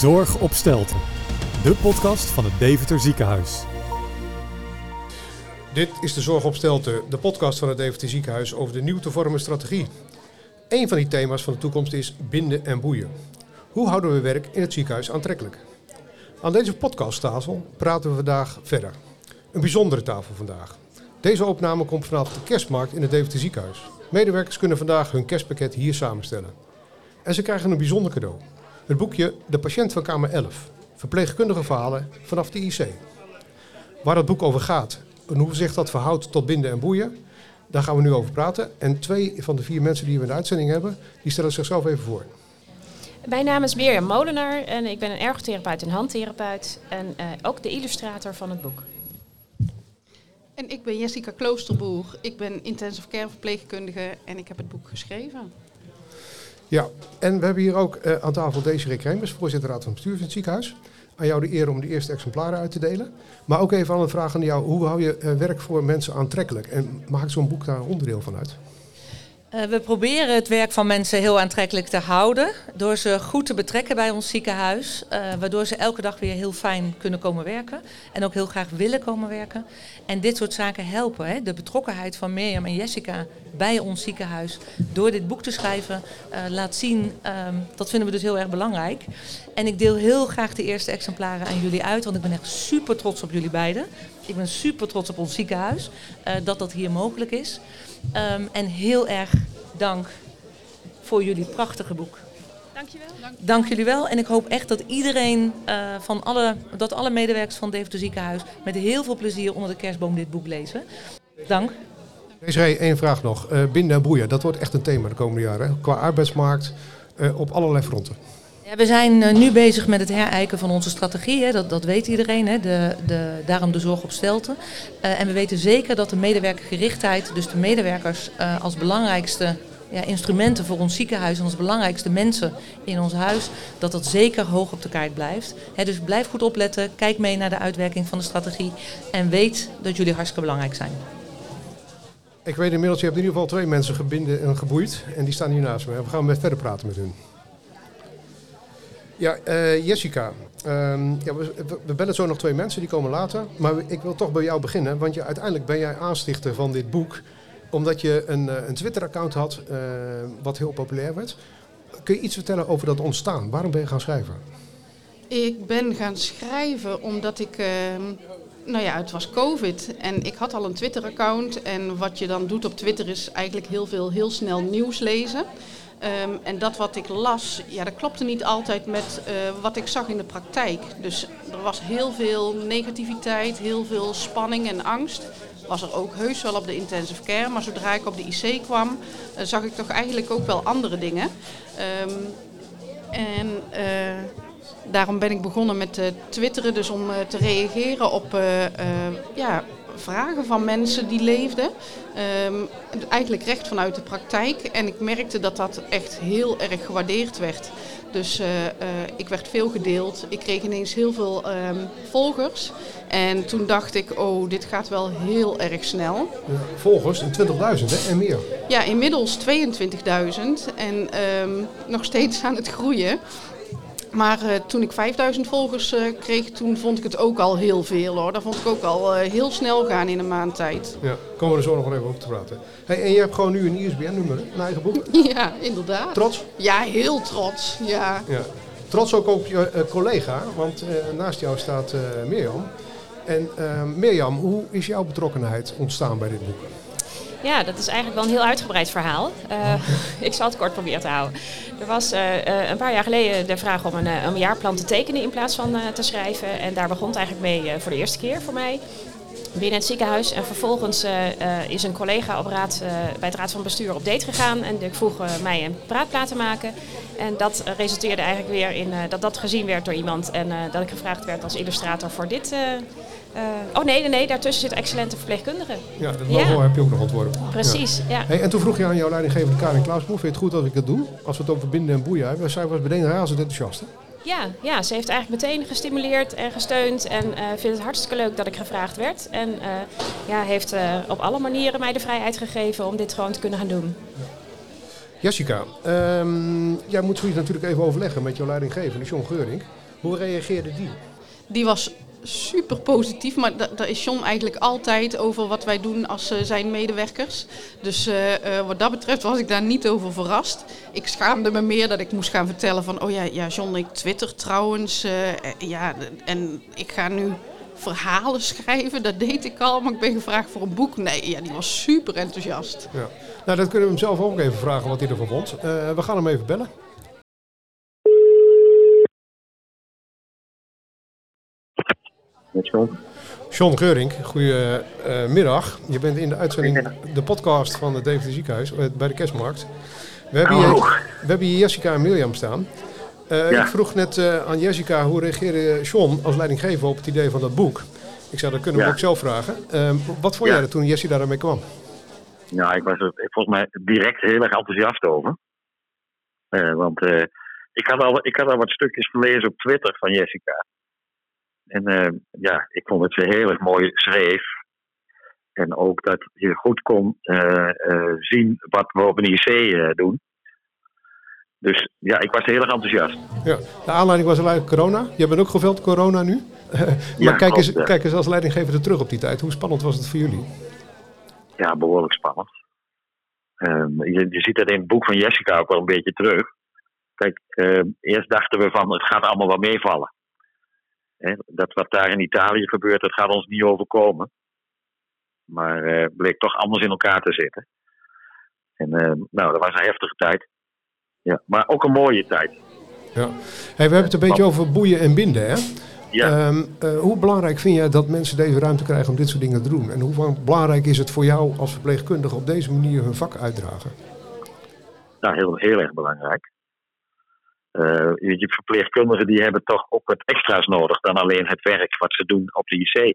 Zorg op Stelten, de podcast van het Deventer Ziekenhuis. Dit is de Zorg op Stelten, de podcast van het Deventer Ziekenhuis over de nieuw te vormen strategie. Een van die thema's van de toekomst is binden en boeien. Hoe houden we werk in het ziekenhuis aantrekkelijk? Aan deze podcasttafel praten we vandaag verder. Een bijzondere tafel vandaag. Deze opname komt vanaf de kerstmarkt in het Deventer Ziekenhuis. Medewerkers kunnen vandaag hun kerstpakket hier samenstellen. En ze krijgen een bijzonder cadeau. Het boekje De patiënt van kamer 11. Verpleegkundige verhalen vanaf de IC. Waar het boek over gaat en hoe zich dat verhoudt tot binden en boeien, daar gaan we nu over praten. En twee van de vier mensen die we in de uitzending hebben, die stellen zichzelf even voor. Mijn naam is Mirjam Molenaar en ik ben een ergotherapeut en handtherapeut en uh, ook de illustrator van het boek. En ik ben Jessica Kloosterboer. Ik ben intensive care verpleegkundige en ik heb het boek geschreven. Ja, en we hebben hier ook uh, aan tafel Desiree Kremers, voorzitter raad van bestuur van het ziekenhuis. Aan jou de eer om de eerste exemplaren uit te delen. Maar ook even aan een vraag aan jou. Hoe hou je uh, werk voor mensen aantrekkelijk? En maakt zo'n boek daar een onderdeel van uit? Uh, we proberen het werk van mensen heel aantrekkelijk te houden. Door ze goed te betrekken bij ons ziekenhuis. Uh, waardoor ze elke dag weer heel fijn kunnen komen werken. En ook heel graag willen komen werken. En dit soort zaken helpen. Hè. De betrokkenheid van Mirjam en Jessica bij ons ziekenhuis. Door dit boek te schrijven. Uh, laat zien. Um, dat vinden we dus heel erg belangrijk. En ik deel heel graag de eerste exemplaren aan jullie uit. Want ik ben echt super trots op jullie beiden. Ik ben super trots op ons ziekenhuis. dat dat hier mogelijk is. Um, en heel erg dank voor jullie prachtige boek. Dankjewel. Dank, dank jullie wel. En ik hoop echt dat iedereen uh, van alle, dat alle medewerkers van Deventer Ziekenhuis met heel veel plezier onder de kerstboom dit boek lezen. Dank. Deze één vraag nog. Uh, binden en boeien, dat wordt echt een thema de komende jaren. Hè? Qua arbeidsmarkt uh, op allerlei fronten. We zijn uh, nu bezig met het herijken van onze strategie. Hè. Dat, dat weet iedereen. Hè. De, de, daarom de zorg op stelten. Uh, en we weten zeker dat de medewerkergerichtheid, dus de medewerkers uh, als belangrijkste ja, instrumenten voor ons ziekenhuis en als belangrijkste mensen in ons huis, dat dat zeker hoog op de kaart blijft. Dus blijf goed opletten, kijk mee naar de uitwerking van de strategie en weet dat jullie hartstikke belangrijk zijn. Ik weet inmiddels, je hebt in ieder geval twee mensen gebinden en geboeid en die staan hier naast me. We gaan met verder praten met hun. Ja, uh, Jessica. Ja, we, bellen zo nog twee mensen, die komen later. Maar ik wil toch bij jou beginnen, want je, uiteindelijk ben jij aanstichter van dit boek. Omdat je een, een Twitter-account had, uh, wat heel populair werd. Kun je iets vertellen over dat ontstaan? Waarom ben je gaan schrijven? Ik ben gaan schrijven omdat ik... Uh, nou ja, het was COVID en ik had al een Twitter-account. En wat je dan doet op Twitter is eigenlijk heel veel heel snel nieuws lezen. Um, en dat wat ik las, ja, dat klopte niet altijd met uh, wat ik zag in de praktijk. Dus er was heel veel negativiteit, heel veel spanning en angst. Was er ook heus wel op de intensive care, maar zodra ik op de IC kwam, uh, zag ik toch eigenlijk ook wel andere dingen. Um, en uh, daarom ben ik begonnen met twitteren, dus om te reageren op ja, vragen van mensen die leefden. Um, eigenlijk recht vanuit de praktijk. En ik merkte dat dat echt heel erg gewaardeerd werd. Dus uh, uh, ik werd veel gedeeld. Ik kreeg ineens heel veel um, volgers. En toen dacht ik, oh, dit gaat wel heel erg snel. Volgers, 20.000 en meer? Ja, inmiddels 22.000. En um, nog steeds aan het groeien. Maar uh, toen ik 5000 volgers uh, kreeg, toen vond ik het ook al heel veel hoor. Dat vond ik ook al uh, heel snel gaan in een maand tijd. Ja, komen we er zo nog even over te praten. Hey, en je hebt gewoon nu een ISBN-nummer, een eigen boek? Ja, inderdaad. Trots? Ja, heel trots. Ja. ja. Trots ook op je collega, want naast jou staat Mirjam. En Mirjam, hoe is jouw betrokkenheid ontstaan bij dit boek? Ja, dat is eigenlijk wel een heel uitgebreid verhaal. Uh, ik zal het kort proberen te houden. Er was uh, uh, een paar jaar geleden de vraag om een, een jaarplan te tekenen in plaats van te schrijven. En daar begon het eigenlijk mee voor de eerste keer voor mij binnen het ziekenhuis. En vervolgens is een collega op raad, bij het raad van bestuur op date gegaan. En ik vroeg mij een praatplaat te maken. En dat resulteerde eigenlijk weer in dat dat gezien werd door iemand. En dat ik gevraagd werd als illustrator voor dit oh nee, nee, daartussen zit excellente verpleegkundige. Ja, dat logo ja. heb je ook nog ontworpen. Precies, ja. ja. Hey, en toen vroeg je aan jouw leidinggevende Karin Klaasboer, vind je het goed dat ik dat doe? Als we het over binden en boeien hebben. Zij was meteen razend enthousiast. Hè? Ja, ja, ze heeft eigenlijk meteen gestimuleerd en gesteund. En uh, vindt het hartstikke leuk dat ik gevraagd werd. En uh, ja, heeft uh, op alle manieren mij de vrijheid gegeven om dit gewoon te kunnen gaan doen. Ja. Jessica, um, jij moet zoiets natuurlijk even overleggen met jouw leidinggevende, John Geuring. Hoe reageerde die? Die was super positief, maar da- daar is John eigenlijk altijd over wat wij doen als eh, zijn medewerkers. Dus eh, eh, wat dat betreft was ik daar niet over verrast. Ik schaamde me meer dat ik moest gaan vertellen van, oh ja, ja John, ik twitter trouwens. ja, en ik ga nu verhalen schrijven, dat deed ik al, maar ik ben gevraagd voor een boek. Nee, ja, die was super enthousiast. Ja. Nou, dat kunnen we hem zelf ook even vragen wat hij ervan vond. We gaan hem even bellen. Met John. John Geurink, goedemiddag. je bent in de uitzending, de podcast van het Deventer Ziekenhuis eh, bij de Kerstmarkt. We hebben, hier, Hallo. we hebben hier Jessica en Mirjam staan. Eh, Ja. Ik vroeg net eh, aan Jessica hoe reageerde John als leidinggever op het idee van dat boek. Ik zei, dat kunnen we Ja. ook zelf vragen. Eh, wat vond Ja. jij er toen Jessie daarmee kwam? Ja, ik was er volgens mij direct heel erg enthousiast over. Eh, want eh, ik, had al, ik had al wat stukjes gelezen op Twitter van Jessica. En eh, ja, ik vond dat ze heel erg mooi schreef. En ook dat je goed kon eh, eh, zien wat we op een IC doen. Dus ja, ik was heel erg enthousiast. Ja. De aanleiding was eigenlijk corona. Je bent ook geveld corona nu. maar Ja, kijk, eens, klopt, kijk eens als leidinggever er terug op die tijd. Hoe spannend was het voor jullie? ja, behoorlijk spannend. Ehm, je, je ziet dat in het boek van Jessica ook wel een beetje terug. Kijk, ehm, eerst dachten we van het gaat allemaal wel meevallen. Hè, dat wat daar in Italië gebeurt, dat gaat ons niet overkomen. Maar eh bleek toch anders in elkaar te zitten. En ehm, nou, dat was een heftige tijd. Ja, maar ook een mooie tijd. Ja. Hey, we hebben het een beetje over boeien en binden. Hè? Ja, Ehm, eh, hoe belangrijk vind jij dat mensen deze ruimte krijgen om dit soort dingen te doen? En hoe belangrijk is het voor jou als verpleegkundige op deze manier hun vak uitdragen? nou, heel, heel erg belangrijk. Eh, je je verpleegkundigen die hebben toch ook wat extra's nodig dan alleen het werk wat ze doen op de IC.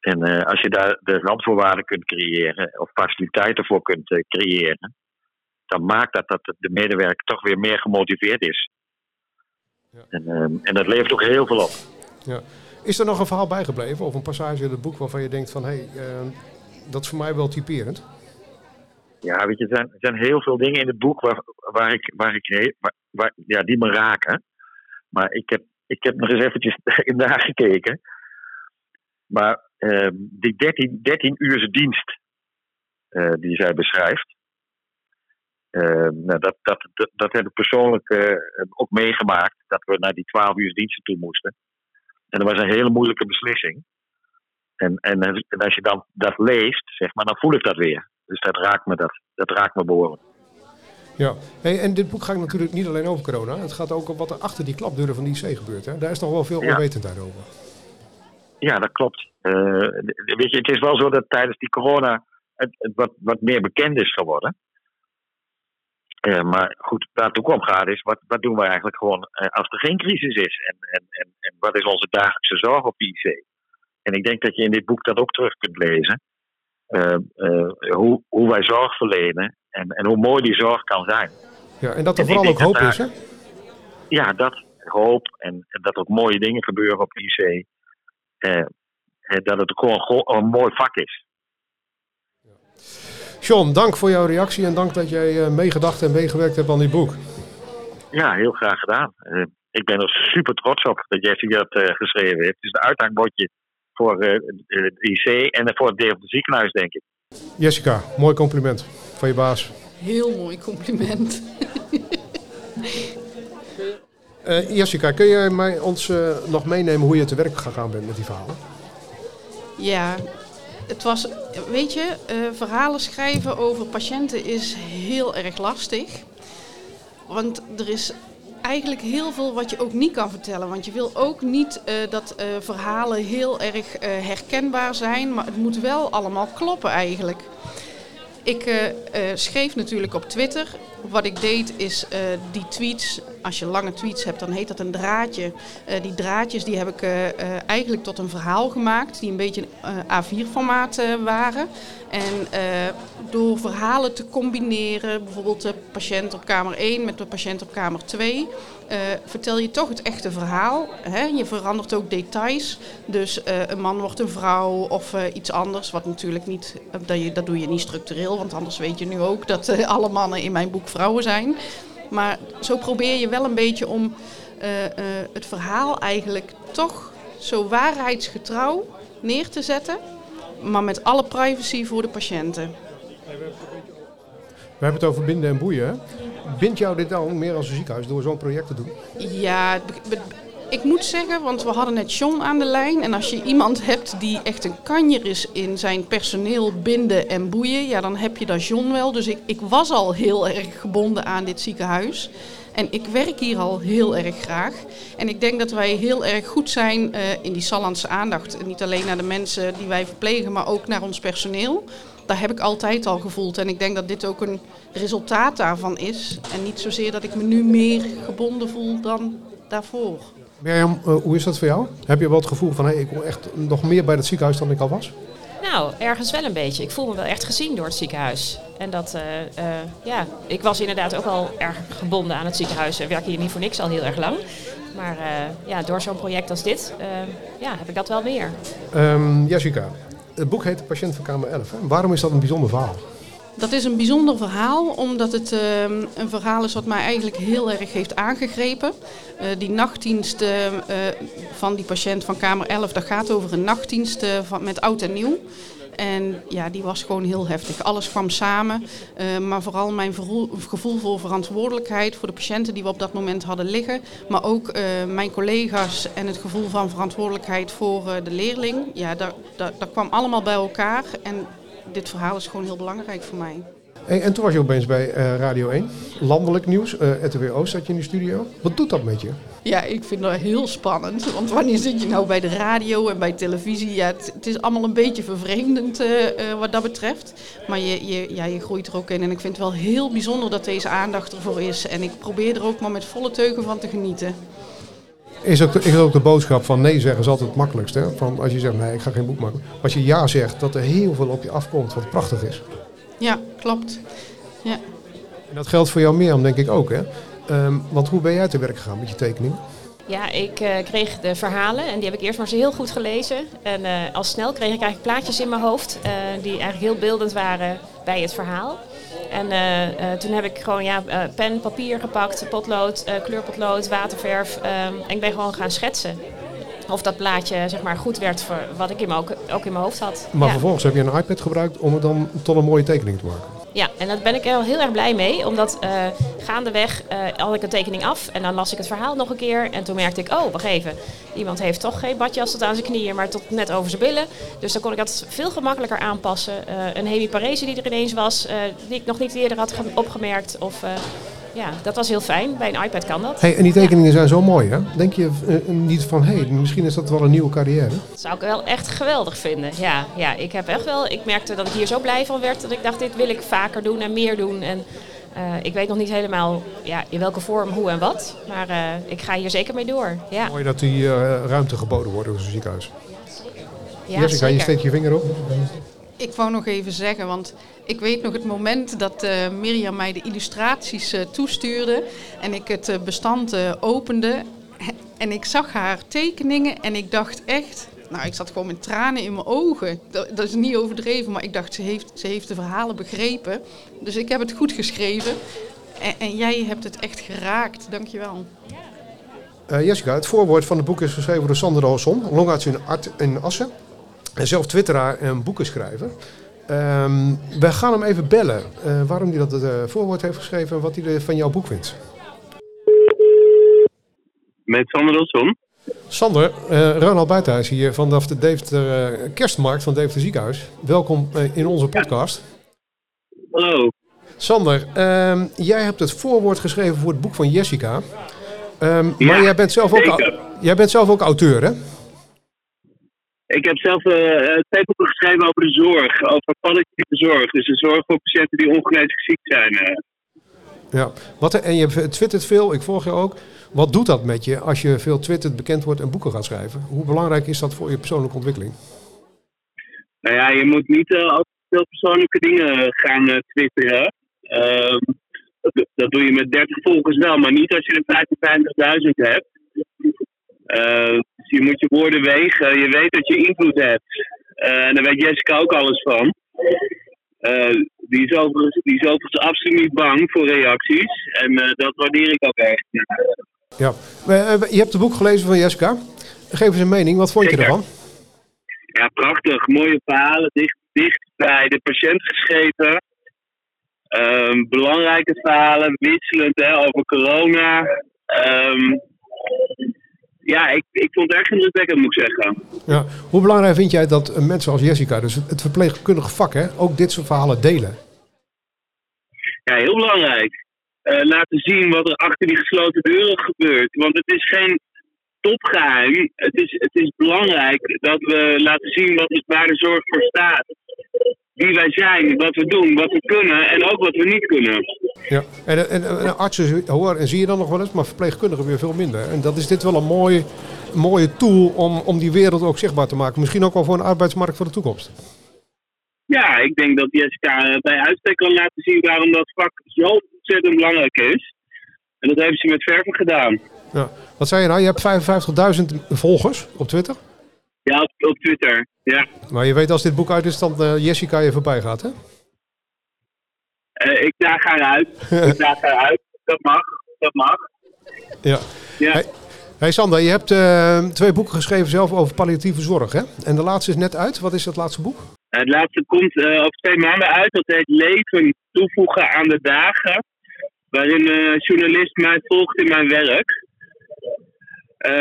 En eh, als je daar de randvoorwaarden kunt creëren of faciliteiten voor kunt eh, creëren, dan maakt dat dat de medewerker toch weer meer gemotiveerd is. Ja. En, ehm, en dat levert ook heel veel op. Ja. Is er nog een verhaal bijgebleven of een passage in het boek waarvan je denkt van hé, hey, ehm, dat is voor mij wel typerend? Ja, weet je, er zijn, zijn heel veel dingen in het boek waar, waar ik, waar ik waar, ja, die me raken. Maar ik heb, ik heb nog eens eventjes nagekeken. Maar ehm, die 13, 13 uurse dienst eh, die zij beschrijft. ehm, nou, dat, dat, dat, dat heb ik persoonlijk eh, ook meegemaakt. Dat we naar die 12 uur diensten toe moesten. En dat was een hele moeilijke beslissing. En, en, en als je dan dat leest, zeg maar, dan voel ik dat weer. Dus dat raakt me, dat, dat raakt me behoorlijk. Ja. Hey, en dit boek gaat natuurlijk niet alleen over corona. Het gaat ook om wat er achter die klapdeuren van die IC gebeurt. Hè? Daar is nog wel veel Ja. onwetendheid over. Ja, dat klopt. Eh, weet je, het is wel zo dat tijdens die corona het, het wat, wat meer bekend is geworden. Eh, maar goed, waar het ook om gaat is, wat, wat doen we eigenlijk gewoon eh, als er geen crisis is? En, en, en, en wat is onze dagelijkse zorg op de IC? En ik denk dat je in dit boek dat ook terug kunt lezen. Eh, eh, hoe, hoe wij zorg verlenen en, en hoe mooi die zorg kan zijn. Ja, en dat er En vooral ook hoop is. Hè? ja, dat hoop en, en dat er ook mooie dingen gebeuren op IC. Eh, dat het ook gewoon een mooi vak is. John, dank voor jouw reactie en dank dat jij meegedacht en meegewerkt hebt aan dit boek. Ja, heel graag gedaan. Ik ben er super trots op dat Jessie dat geschreven heeft. Het is een uithangbordje voor eh, het IC en voor het Deventer ziekenhuis, denk ik. Jessica, mooi compliment van je baas. Heel mooi compliment. Eh, Jessica, kun je mij, ons eh, nog meenemen hoe je te werk gegaan bent met die verhalen? Ja, het was, weet je, eh, verhalen schrijven over patiënten is heel erg lastig. Want er is eigenlijk heel veel wat je ook niet kan vertellen. Want je wil ook niet eh, dat eh, verhalen heel erg eh, herkenbaar zijn, maar het moet wel allemaal kloppen eigenlijk. Ik schreef natuurlijk op Twitter. Wat ik deed is die tweets, als je lange tweets hebt, dan heet dat een draadje. Eh, die draadjes die heb ik eh, eh, eigenlijk tot een verhaal gemaakt, die een beetje eh, A4-formaat eh, waren. En door verhalen te combineren, bijvoorbeeld de patiënt op kamer 1 met de patiënt op kamer 2, eh, vertel je toch het echte verhaal. Hè? Je verandert ook details. Dus een man wordt een vrouw of iets anders. Wat natuurlijk niet, dat, je, dat doe je niet structureel, want anders weet je nu ook dat alle mannen in mijn boek vrouwen zijn. Maar zo probeer je wel een beetje om eh, eh, het verhaal eigenlijk toch zo waarheidsgetrouw neer te zetten, maar met alle privacy voor de patiënten. We hebben het over binden en boeien. Bindt jou dit dan meer als een ziekenhuis door zo'n project te doen? Ja, het ik moet zeggen, want we hadden net John aan de lijn. En als je iemand hebt die echt een kanjer is in zijn personeel binden en boeien, ja, dan heb je dat John wel. Dus ik, ik was al heel erg gebonden aan dit ziekenhuis. En ik werk hier al heel erg graag. En ik denk dat wij heel erg goed zijn eh, in die Sallandse aandacht. Niet alleen naar de mensen die wij verplegen, maar ook naar ons personeel. Daar heb ik altijd al gevoeld. En ik denk dat dit ook een resultaat daarvan is. En niet zozeer dat ik me nu meer gebonden voel dan daarvoor. Mirjam, eh, hoe is dat voor jou? Heb je wel het gevoel van, hé, ik wil echt nog meer bij het ziekenhuis dan ik al was? Nou, ergens wel een beetje. Ik voel me wel echt gezien door het ziekenhuis. En dat, eh, eh, ja, ik was inderdaad ook al erg gebonden aan het ziekenhuis. En werk hier niet voor niks al heel erg lang. Maar ja, door zo'n project als dit, ja, heb ik dat wel meer. Ehm, Jessica, het boek heet De Patiënt van Kamer 11. Hè? Waarom is dat een bijzonder verhaal? Dat is een bijzonder verhaal, omdat het ehm, een verhaal is wat mij eigenlijk heel erg heeft aangegrepen. Eh, die nachtdienst eh, van die patiënt van Kamer 11, dat gaat over een nachtdienst eh, van, met oud en nieuw. En ja, die was gewoon heel heftig. Alles kwam samen, maar vooral mijn gevoel voor verantwoordelijkheid voor de patiënten die we op dat moment hadden liggen. Maar ook mijn collega's en het gevoel van verantwoordelijkheid voor de leerling. Ja, dat, dat, dat kwam allemaal bij elkaar en dit verhaal is gewoon heel belangrijk voor mij. Hey, en toen was je opeens bij eh, Radio 1. Landelijk nieuws. eh RTW Oost zat je in de studio. Wat doet dat met je? Ja, ik vind dat heel spannend. Want wanneer zit je nou bij de radio en bij televisie? Ja, het, het is allemaal een beetje vervreemdend eh, eh, wat dat betreft. Maar je, je, ja, je groeit er ook in. En ik vind het wel heel bijzonder dat deze aandacht ervoor is. En ik probeer er ook maar met volle teugen van te genieten. Is ook, de, is ook de boodschap van nee zeggen is altijd het makkelijkste. Hè? Van als je zegt nee, ik ga geen boek maken. Maar als je ja zegt, dat er heel veel op je afkomt wat prachtig is. Ja, klopt. Ja. En dat geldt voor jou meer, denk ik ook. Hè? Ehm, want hoe ben jij te werk gegaan met je tekening? Ja, ik eh, kreeg de verhalen en die heb ik eerst maar eens heel goed gelezen. En eh, al snel kreeg ik eigenlijk plaatjes in mijn hoofd eh, die eigenlijk heel beeldend waren bij het verhaal. En eh, eh, toen heb ik gewoon ja, eh, pen, papier gepakt, potlood, kleurpotlood, waterverf. ehm, en ik ben gewoon gaan schetsen. Of dat plaatje zeg maar, goed werd voor wat ik in mijn, ook, ook in mijn hoofd had. Maar ja. vervolgens heb je een iPad gebruikt om het dan tot een mooie tekening te maken. Ja, en daar ben ik er heel erg blij mee. Omdat eh, gaandeweg eh, had ik een tekening af en dan las ik het verhaal nog een keer. En toen merkte ik, oh, wacht even. Iemand heeft toch geen badjas tot aan zijn knieën, maar tot net over zijn billen. Dus dan kon ik dat veel gemakkelijker aanpassen. Eh, een hemiparese die er ineens was, die ik nog niet eerder had ge- opgemerkt. Of, ja, dat was heel fijn. Bij een iPad kan dat. Hey, en die tekeningen zijn zo mooi, hè? Denk je eh, niet van, hé, hey, misschien is dat wel een nieuwe carrière? Dat zou ik wel echt geweldig vinden. Ja, ja, ik heb echt wel. Ik merkte dat ik hier zo blij van werd dat ik dacht, dit wil ik vaker doen en meer doen. En eh, ik weet nog niet helemaal ja, in welke vorm, hoe en wat. Maar eh, ik ga hier zeker mee door. Ja, Mooi dat die eh, ruimte geboden wordt door zo'n ziekenhuis. ja Jessica, je steekt je vinger op. Ik wou nog even zeggen, want ik weet nog het moment dat eh, Mirjam mij de illustraties eh, toestuurde en ik het eh, bestand opende en ik zag haar tekeningen en ik dacht echt, nou ik zat gewoon met tranen in mijn ogen. Dat, is niet overdreven, maar ik dacht ze heeft, ze heeft de verhalen begrepen. Dus ik heb het goed geschreven en, en jij hebt het echt geraakt, dankjewel. Eh, Jessica, het voorwoord van het boek is geschreven door Sander Olsson, longarts in, in Assen. En zelf twitteraar en boekenschrijver. Ehm we gaan hem even bellen eh, waarom hij dat eh, voorwoord heeft geschreven en wat hij er van jouw boek vindt. Met Sander Wilson. Sander, eh Ronald Buitenhuis hier vanaf de Deventer Kerstmarkt van Deventer Ziekenhuis. Welkom in onze podcast. Hallo. Sander, ehm, jij hebt het voorwoord geschreven voor het boek van Jessica. Ehm, Ja, maar jij bent, zelf ook, zeker. jij bent zelf ook auteur, hè? Ik heb zelf eh, eh, twee boeken geschreven over de zorg, over palliatieve zorg. Dus de zorg voor patiënten die ongeneeslijk ziek zijn. eh. Ja. Wat, en je twittert veel, ik volg je ook. Wat doet dat met je als je veel twittert, bekend wordt en boeken gaat schrijven? Hoe belangrijk is dat voor je persoonlijke ontwikkeling? Nou ja, je moet niet eh, altijd veel persoonlijke dingen gaan twitteren. Ehm, dat, doe- dat doe je met 30 volgers wel, maar niet als je er 55.000 hebt. Eh, dus je moet je woorden wegen. Je weet dat je invloed hebt. Eh, en daar weet Jessica ook alles van. Eh, die, is overigens, die is overigens absoluut niet bang voor reacties. En dat waardeer ik ook echt. Ja. Je hebt het boek gelezen van Jessica. Geef eens een mening. Wat vond je ervan? Ja, prachtig. Mooie verhalen. Dicht, dicht bij de patiënt geschreven. Ehm, belangrijke verhalen, wisselend hè, over corona. Ehm, ja, ik, ik vond het erg indrukwekkend, moet ik zeggen. Ja. Hoe belangrijk vind jij dat eh, mensen als Jessica, dus het verpleegkundige vak, hè, ook dit soort verhalen delen? Ja, heel belangrijk. Eh, laten zien wat er achter die gesloten deuren gebeurt. Want het is geen topgeheim. Het is, het is belangrijk dat we laten zien wat het, waar de zorg voor staat. Wie wij zijn, wat we doen, wat we kunnen en ook wat we niet kunnen. Ja. En, en, en artsen horen en zie je dan nog wel eens, maar verpleegkundigen weer veel minder. En dat is dit wel een mooie, mooie tool om, om die wereld ook zichtbaar te maken. Misschien ook wel voor een arbeidsmarkt voor de toekomst. Ja, ik denk dat Jessica eh, bij uitstek kan laten zien waarom dat vak zo ontzettend belangrijk is. En dat heeft ze met verven gedaan. Ja. Wat zei je nou? Je hebt 55.000 volgers op Twitter. Ja, op, op Twitter. Ja. Maar je weet als dit boek uit is, dan eh, Jessica je voorbij gaat, hè? Eh, ik daag haar uit. ik daag haar uit. Dat mag. Dat mag. Ja. Ja. Hey, hey Sander, je hebt eh, twee boeken geschreven zelf over palliatieve zorg, hè? En de laatste is net uit. Wat is het laatste boek? Het laatste komt over twee maanden uit. Dat heet Leven toevoegen aan de dagen. Waarin een journalist mij volgt in mijn werk. Eh,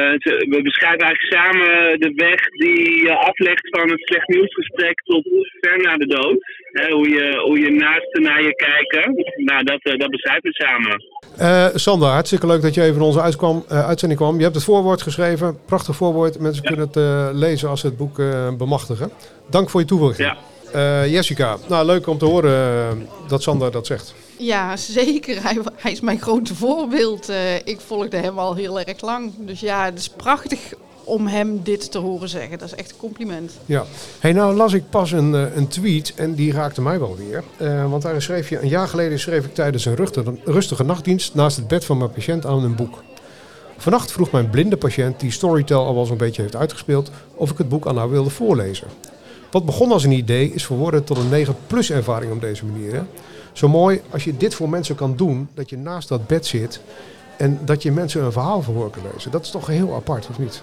we beschrijven eigenlijk samen de weg die je aflegt van het slecht nieuwsgesprek tot ver na de dood. Hè, hoe, je, hoe je naasten naar je kijken. Nou, dat, eh, dat beschrijven we samen. Eh, Sander, hartstikke leuk dat je even in onze uitkwam, eh, uitzending kwam. Je hebt het voorwoord geschreven. Prachtig voorwoord. Mensen kunnen het eh, lezen als ze het boek eh, bemachtigen. Dank voor je toevoeging. Ja. Eh, Jessica, nou leuk om te horen eh, dat Sander dat zegt. Ja, zeker. Hij, hij is mijn grote voorbeeld. Eh, ik volgde hem al heel erg lang. Dus ja, het is prachtig om hem dit te horen zeggen. Dat is echt een compliment. Ja. Hey, nou las ik pas een, eh, een tweet en die raakte mij wel weer. Eh, want daar schreef je, een jaar geleden schreef ik tijdens een rustige, nachtdienst naast het bed van mijn patiënt aan een boek. Vannacht vroeg mijn blinde patiënt, die Storytel al wel zo'n beetje heeft uitgespeeld, of ik het boek aan haar wilde voorlezen. Wat begon als een idee is verworden tot een 9-plus ervaring op deze manier. Hè? Zo mooi als je dit voor mensen kan doen, dat je naast dat bed zit en dat je mensen een verhaal voor kan lezen. Dat is toch heel apart, of niet?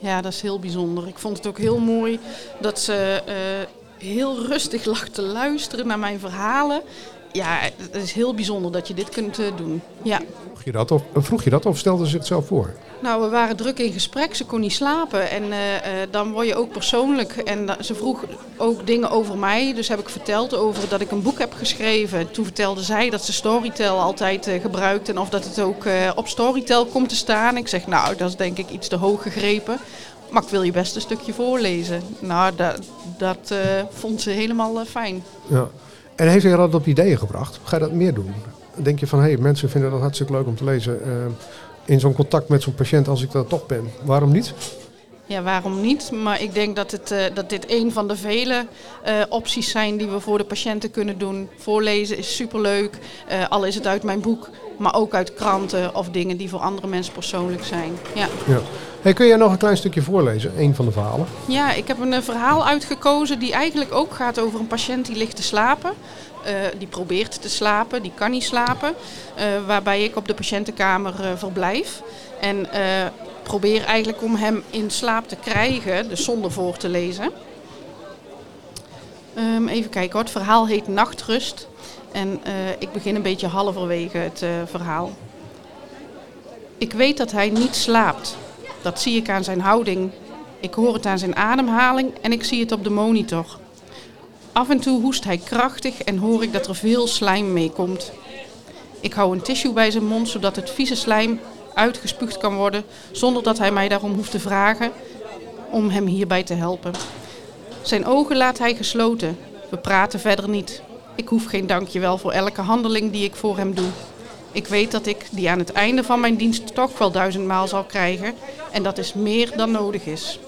Ja, dat is heel bijzonder. Ik vond het ook heel mooi dat ze eh, heel rustig lag te luisteren naar mijn verhalen. Ja, het is heel bijzonder dat je dit kunt eh, doen. Ja. Vroeg je, dat of, vroeg je dat of stelde ze het zelf voor? Nou, we waren druk in gesprek. Ze kon niet slapen. En eh, eh, dan word je ook persoonlijk. En ze vroeg ook dingen over mij. Dus heb ik verteld over dat ik een boek heb geschreven. Toen vertelde zij dat ze Storytel altijd eh, gebruikt. En of dat het ook op Storytel komt te staan. Ik zeg, nou, dat is denk ik iets te hoog gegrepen. Maar ik wil je best een stukje voorlezen. Nou, dat, dat vond ze helemaal fijn. Ja. En heeft hij dat op ideeën gebracht? Ga je dat meer doen? Denk je van, hé, hey, mensen vinden dat hartstikke leuk om te lezen. eh, in zo'n contact met zo'n patiënt als ik dat toch ben. Waarom niet? Ja, waarom niet? Maar ik denk dat, het, eh, dat dit een van de vele eh, opties zijn die we voor de patiënten kunnen doen. Voorlezen is superleuk, eh al is het uit mijn boek, maar ook uit kranten of dingen die voor andere mensen persoonlijk zijn. Ja, Ja. Hey, kun jij nog een klein stukje voorlezen? Een van de verhalen. ja ik heb een verhaal uitgekozen die eigenlijk ook gaat over een patiënt die ligt te slapen. Die probeert te slapen, die kan niet slapen. waarbij ik op de patiëntenkamer verblijf. En probeer eigenlijk om hem in slaap te krijgen, dus zonder voor te lezen. Ehm, even kijken hoor, het verhaal heet Nachtrust. En eh, ik begin een beetje halverwege het eh, verhaal. Ik weet dat hij niet slaapt. Dat zie ik aan zijn houding. Ik hoor het aan zijn ademhaling en ik zie het op de monitor. Af en toe hoest hij krachtig en hoor ik dat er veel slijm mee komt. Ik hou een tissue bij zijn mond zodat het vieze slijm uitgespuugd kan worden zonder dat hij mij daarom hoeft te vragen om hem hierbij te helpen. Zijn ogen laat hij gesloten. We praten verder niet. Ik hoef geen dankjewel voor elke handeling die ik voor hem doe. Ik weet dat ik die aan het einde van mijn dienst toch wel duizendmaal zal krijgen en dat is meer dan nodig is.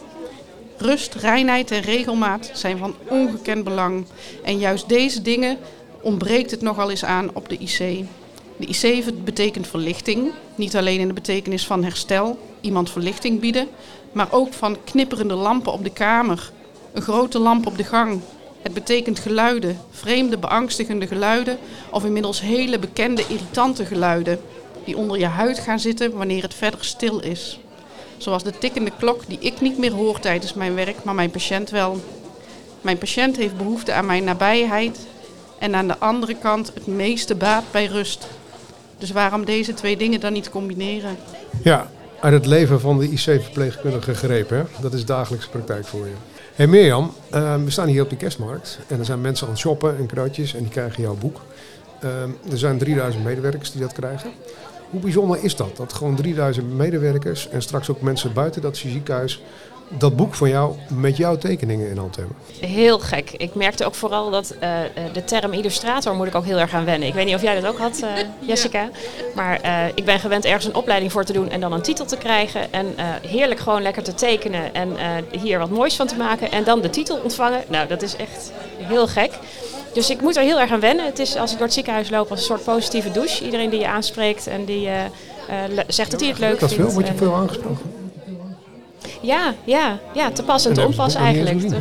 Rust, reinheid en regelmaat zijn van ongekend belang. En juist deze dingen ontbreekt het nogal eens aan op de IC. De IC betekent verlichting, niet alleen in de betekenis van herstel, iemand verlichting bieden, maar ook van knipperende lampen op de kamer, een grote lamp op de gang. Het betekent geluiden, vreemde beangstigende geluiden of inmiddels hele bekende irritante geluiden. die onder je huid gaan zitten wanneer het verder stil is. Zoals de tikkende klok die ik niet meer hoor tijdens mijn werk, maar mijn patiënt wel. Mijn patiënt heeft behoefte aan mijn nabijheid en aan de andere kant het meeste baat bij rust. Dus waarom deze twee dingen dan niet combineren? Ja, uit het leven van de IC-verpleegkundige gegrepen. Dat is dagelijkse praktijk voor je. Hey Mirjam, uh, we staan hier op de kerstmarkt en er zijn mensen aan het shoppen en kruidjes en die krijgen jouw boek. Uh, er zijn 3000 medewerkers die dat krijgen. Hoe bijzonder is dat? Dat gewoon 3000 medewerkers en straks ook mensen buiten dat ziekenhuis dat boek van jou met jouw tekeningen in hand hebben. Heel gek. Ik merkte ook vooral dat uh, de term illustrator moet ik ook heel erg aan wennen. Ik weet niet of jij dat ook had, uh, Jessica. Maar uh, ik ben gewend ergens een opleiding voor te doen en dan een titel te krijgen. En heerlijk gewoon lekker te tekenen en hier wat moois van te maken. En dan de titel ontvangen. Nou, dat is echt heel gek. Dus ik moet er heel erg aan wennen. Het is als ik door het ziekenhuis loop als een soort positieve douche. Iedereen die je aanspreekt en die zegt dat hij het leuk dat vindt. Dat veel? Word je veel aangesproken? Ja, ja, ja, te pas en te onpas eigenlijk. Uh,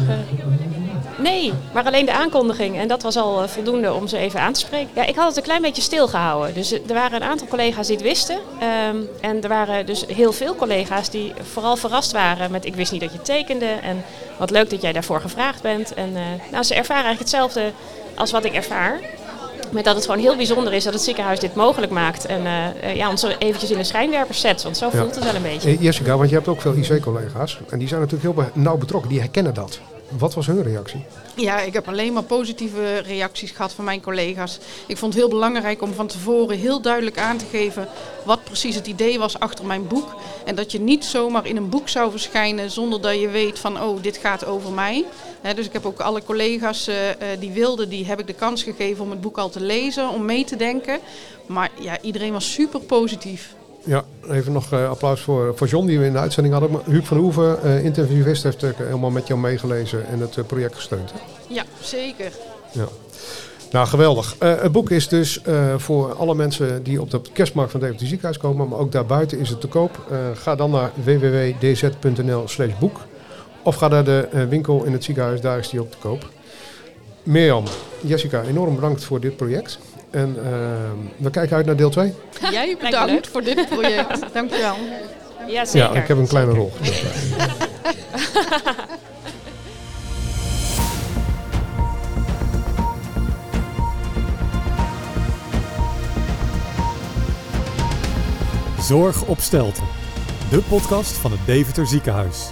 nee, maar alleen de aankondiging. En dat was al uh, voldoende om ze even aan te spreken. Ja, ik had het een klein beetje stilgehouden. Dus er waren een aantal collega's die het wisten. Um, en er waren dus heel veel collega's die vooral verrast waren met... ik wist niet dat je tekende en wat leuk dat jij daarvoor gevraagd bent. En uh, nou, ze ervaren eigenlijk hetzelfde als wat ik ervaar. Met dat het gewoon heel bijzonder is dat het ziekenhuis dit mogelijk maakt. En uh, ja, ons eventjes in de schijnwerpers zet. Want zo voelt ja. het wel een beetje. Jessica, want je hebt ook veel IC-collega's. En die zijn natuurlijk heel nauw betrokken. Die herkennen dat. Wat was hun reactie? Ja, ik heb alleen maar positieve reacties gehad van mijn collega's. Ik vond het heel belangrijk om van tevoren heel duidelijk aan te geven wat precies het idee was achter mijn boek. En dat je niet zomaar in een boek zou verschijnen zonder dat je weet van oh, dit gaat over mij. Dus ik heb ook alle collega's uh, die wilden, die heb ik de kans gegeven om het boek al te lezen, om mee te denken. Maar ja, iedereen was super positief. Ja, even nog uh, applaus voor, voor John die we in de uitzending hadden. Huub van Hoeven, uh, interviewist, heeft uh, helemaal met jou meegelezen en het project gesteund. Hè? Ja, zeker. Ja. Nou, geweldig. het boek is dus voor alle mensen die op de kerstmarkt van Deventer Ziekenhuis komen, maar ook daarbuiten is het te koop. ga dan naar www.dz.nl slash boek of ga naar de winkel in het ziekenhuis, daar is die ook te koop. Mirjam, Jessica, enorm bedankt voor dit project. En uh, we kijken uit naar deel 2. Jij bedankt voor dit project. Dankjewel. Ja, zeker. Ja, ik heb een kleine rol gespeeld. Zorg op Stelten. De podcast van het Deventer Ziekenhuis.